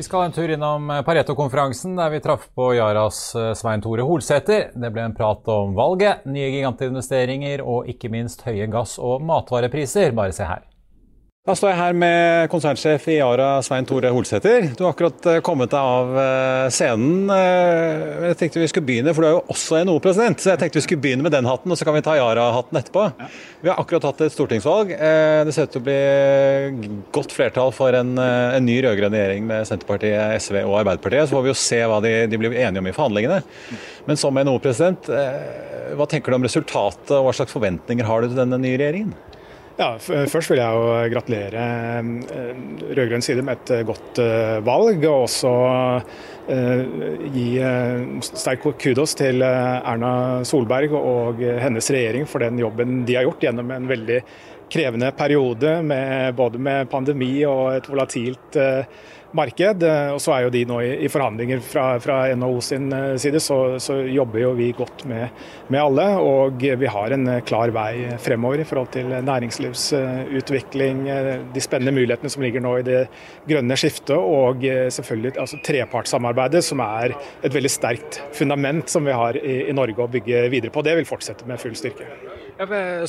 Vi skal en tur innom Pareto-konferansen, der vi traff på Yaras eh, Svein Tore Holsæter. Det ble en prat om valget, nye gigantinvesteringer og ikke minst høye gass- og matvarepriser. Bare se her. Da står jeg her med konsernsjef i Yara, Svein Tore Holsæter. Du har akkurat eh, kommet deg av eh, scenen. Eh, jeg tenkte vi skulle begynne, for du er jo også NHO-president, så jeg tenkte vi skulle begynne med den hatten, og så kan vi ta Yara-hatten etterpå. Ja. Vi har akkurat hatt et stortingsvalg. Det ser ut til å bli godt flertall for en, en ny rød-grønn regjering med Senterpartiet, SV og Arbeiderpartiet. Så får vi jo se hva de, de blir enige om i forhandlingene. Men som NHO-president, hva tenker du om resultatet, og hva slags forventninger har du til denne nye regjeringen? Ja, Først vil jeg jo gratulere eh, rød-grønn side med et eh, godt eh, valg. Og også gi sterk kudos til Erna Solberg og hennes regjering for den jobben de har gjort gjennom en veldig krevende periode med både med pandemi og et volatilt marked. Eh, og så er jo de nå i, forhandlinger fra, fra, NHO sin eh, side, så, så jobber jo vi godt med, med, alle. Og vi har en eh, klar vei fremover i forhold til næringslivsutvikling, de spennende mulighetene som ligger nå i det grønne skiftet, og selvfølgelig altså, trepartssamarbeidet, som er et veldig sterkt fundament som vi har i, i Norge å bygge videre på. Det vil fortsette med full styrke.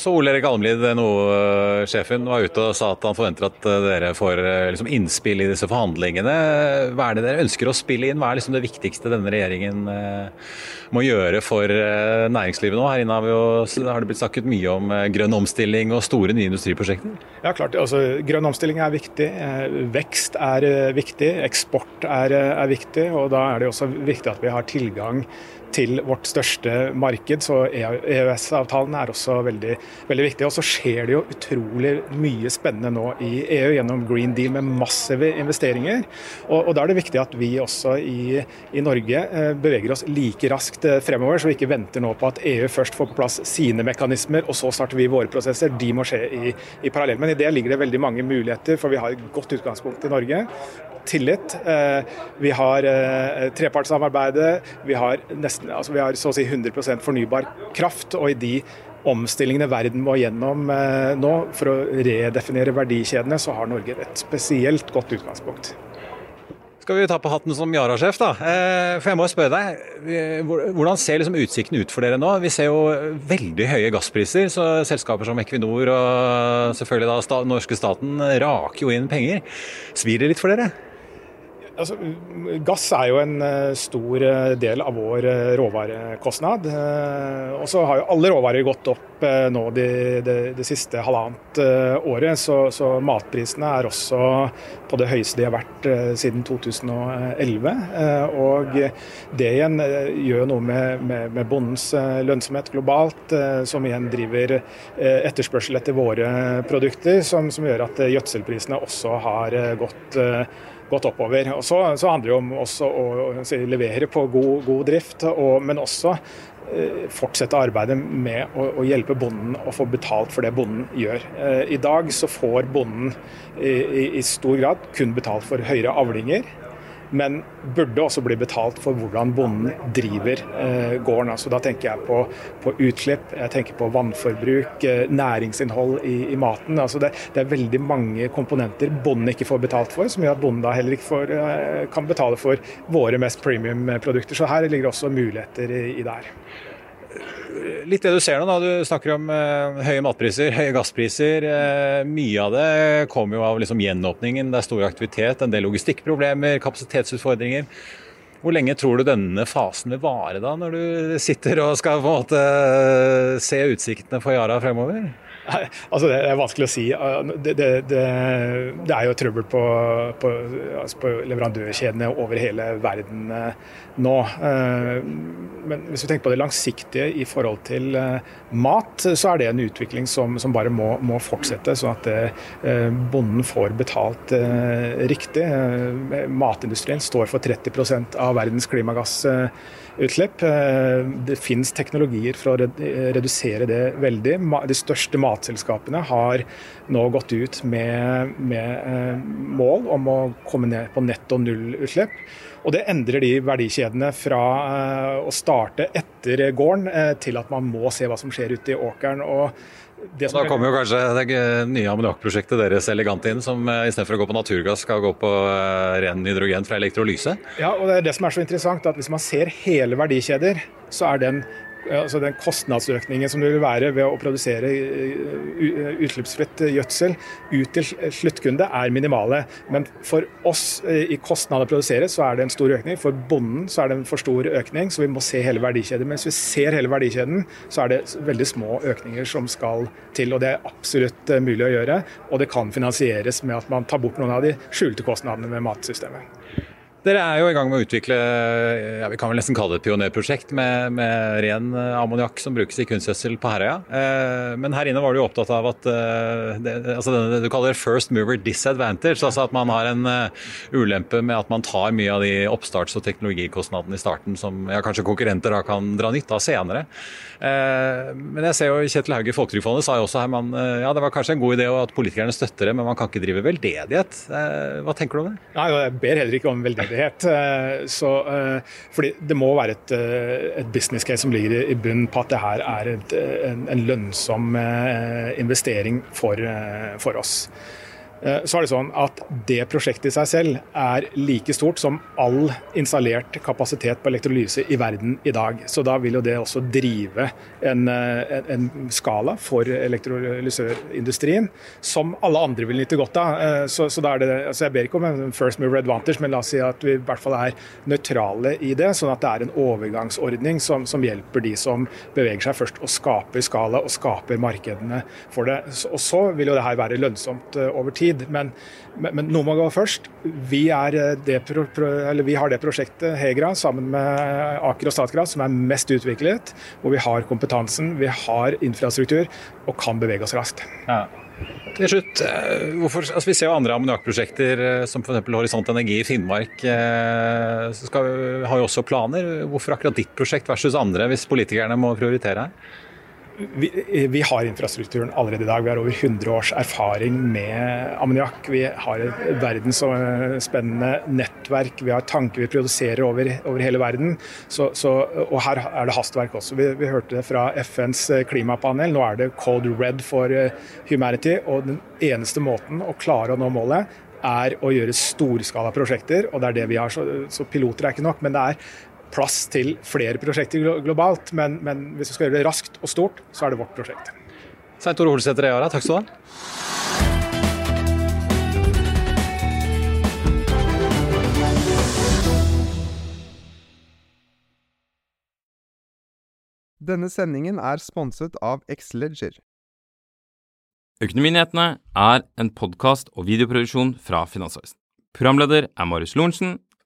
Så Ole Erik Almlid, NHO-sjefen, var ute og sa at han forventer at dere får liksom, innspill i disse forhandlingene. Hva er det dere ønsker å spille inn? Hva er liksom det viktigste denne regjeringen eh, må gjøre for eh, næringslivet nå? Her inne har, jo, har, det blitt snakket mye om eh, grønn omstilling og store nye industriprosjekter. Ja, klart. Altså, grønn omstilling er viktig. Vekst er viktig. Eksport er, er viktig. Og da er det også viktig at vi har tilgang til vårt største marked, så EØS-avtalen er også veldig, veldig viktig. Og så skjer det jo utrolig mye spennende nå i EU gjennom Green Deal med massive investeringer. Og, og da er det viktig at vi også i, i, Norge eh, beveger oss like raskt eh, fremover, så vi ikke venter nå på at EU først får på plass sine mekanismer, og så starter vi våre prosesser. De må skje i, i parallell. Men i det ligger det veldig mange muligheter, for vi har et godt utgangspunkt i Norge tillit. Eh, vi har trepartssamarbeidet. Vi har, nesten, altså vi har så å si 100% fornybar kraft. Og i de omstillingene verden må gjennom eh, nå for å redefinere verdikjedene, så har Norge et spesielt godt utgangspunkt. Skal vi ta på hatten som Yara-sjef, da. For jeg må spørre deg, Hvordan ser liksom utsikten ut for dere nå? Vi ser jo veldig høye gasspriser. så Selskaper som Equinor og selvfølgelig da norske staten raker jo inn penger. Svir det litt for dere? Altså, gass er jo en uh, stor uh, del av vår uh, råvarekostnad. og så har jo alle råvarer gått opp nå det, de, de siste halvannet året. Så, så, matprisene er også på det høyeste de har vært siden 2011. og det igjen gjør noe med, med, med bondens lønnsomhet globalt, som igjen driver etterspørsel etter våre produkter, som, som gjør at gjødselprisene også har gått gått oppover. Og så, så handler det om også å, å levere på god, god drift, og, men også eh, fortsette arbeidet med å, å, hjelpe bonden å få betalt for det bonden gjør. Eh, I dag så får bonden i, i, i stor grad kun betalt for høyere avlinger. Men burde også bli betalt for hvordan bonden driver eh, gården. Altså, da tenker jeg på, på, utslipp, jeg tenker på vannforbruk, eh, næringsinnhold i, i maten. Altså, det, det, er veldig mange komponenter bonden ikke får betalt for, som gjør at bonden da heller ikke får, eh, kan betale for våre mest premium-produkter. Så her ligger også muligheter i, i det her litt det du ser nå, da. Du snakker om eh, høye matpriser, høye gasspriser. Eh, mye av det kommer jo av liksom, gjenåpningen. Det er stor aktivitet, en del logistikkproblemer, kapasitetsutfordringer. Hvor lenge tror du denne fasen vil vare, da, når du sitter og skal på en måte se utsiktene for Yara fremover? Altså, det er vanskelig å si. Det, det, det, det er jo trøbbel på, på, altså på, leverandørkjedene over hele verden eh, nå. Eh, men hvis vi tenker på det langsiktige i forhold til eh, mat, så er det en utvikling som, som bare må, må, fortsette, sånn at bonden får betalt riktig. Matindustrien står for 30% av verdens klimagass utslipp. Eh, det finnes teknologier for å redusere det veldig. De største matselskapene har nå gått ut med, med eh, mål om å komme ned på netto nullutslipp. Og det endrer de verdikjedene fra eh, å starte etter gården til at man må se hva som skjer ute i åkeren. og da kommer jo kanskje det nye ammoniakkprosjektet deres elegant inn, som uh, istedenfor å gå på naturgass, skal gå på uh, ren hydrogen fra elektrolyse? Ja, og det er det som er så interessant, at hvis man ser hele verdikjeder, så er den altså den kostnadsøkningen som det vil være ved å produsere eh, utslippsfritt gjødsel ut til sluttkunde, er minimale. Men for oss eh, i kostnad å produsere, så er det en stor økning. For bonden så er det en for stor økning, så vi må se hele verdikjeden. Mens vi ser hele verdikjeden, så er det veldig små økninger som skal til. Og det er absolutt eh, mulig å gjøre. Og det kan finansieres med at man tar bort noen av de skjulte kostnadene ved matsystemet. Dere er jo i gang med å utvikle ja, vi kan vel nesten kalle det et pionerprosjekt med, med ren eh, ammoniakk som brukes i kunstgjødsel på Herøya. Eh, men her inne var du jo opptatt av at eh, det, altså det du kaller first mover disadvantage. Altså at man har en uh, ulempe med at man tar mye av de oppstarts- og teknologikostnadene i starten som ja, kanskje konkurrenter da kan dra nytte av senere. Eh, men jeg ser jo Kjetil Hauge i Folketrygdfondet sa jo også her man, eh, ja, det var kanskje en god idé at politikerne støtter det, men man kan ikke drive veldedighet. Hva tenker du om det? Nei, Jeg ber heller ikke om veldedighet mulighet. Så, fordi det må være et, et business case som ligger i bunnen på at det her er et, en, en, lønnsom investering for, for oss. Eh, så er det sånn at det prosjektet i seg selv er like stort som all installert kapasitet på elektrolyse i verden i dag. Så da vil jo det også drive en, eh, en, en skala for elektrolysørindustrien som alle andre vil nyte godt av. Eh, så, så det, altså Jeg ber ikke om en first mover advantage, men la oss si at vi i hvert fall er nøytrale i det. Sånn at det er en overgangsordning som, som hjelper de som beveger seg først og skaper skala og skaper markedene for det. Og så vil jo det her være lønnsomt over tid tid. Men, men, men noe må gå først. Vi, eh, det, vi, har det prosjektet Hegra sammen med Aker og Statkraft som er mest utviklet. Hvor vi har kompetansen, vi har infrastruktur og kan bevege oss raskt. Ja. Til slutt, eh, hvorfor, altså Vi ser jo andre ammoniakkprosjekter, eh, som f.eks. Horisont Energi i Finnmark. Skal, har jo også planer. Hvorfor akkurat ditt prosjekt versus andre, hvis politikerne må prioritere her? Vi, vi, har infrastrukturen allerede i dag. Vi har over 100 års erfaring med ammoniakk. Vi har et verdensspennende nettverk. Vi har tanker vi produserer over, over hele verden. Så, så, og her er det hastverk også. Vi, vi, hørte det fra FNs klimapanel. Nå er det Code Red for eh, humanity. Og den eneste måten å klare å nå målet er å gjøre storskala prosjekter. og det er det vi har, så, så piloter er ikke nok. Men det er plass til flere prosjekter globalt, men, men hvis vi skal gjøre det raskt og stort, så er det vårt prosjekt. Svein Tore Holsæter Eara, takk skal du ha. Denne sendingen er sponset av Xleger. Økonominyhetene er en podkast og videoproduksjon fra Finansavisen. Programleder er Marius Lorentzen.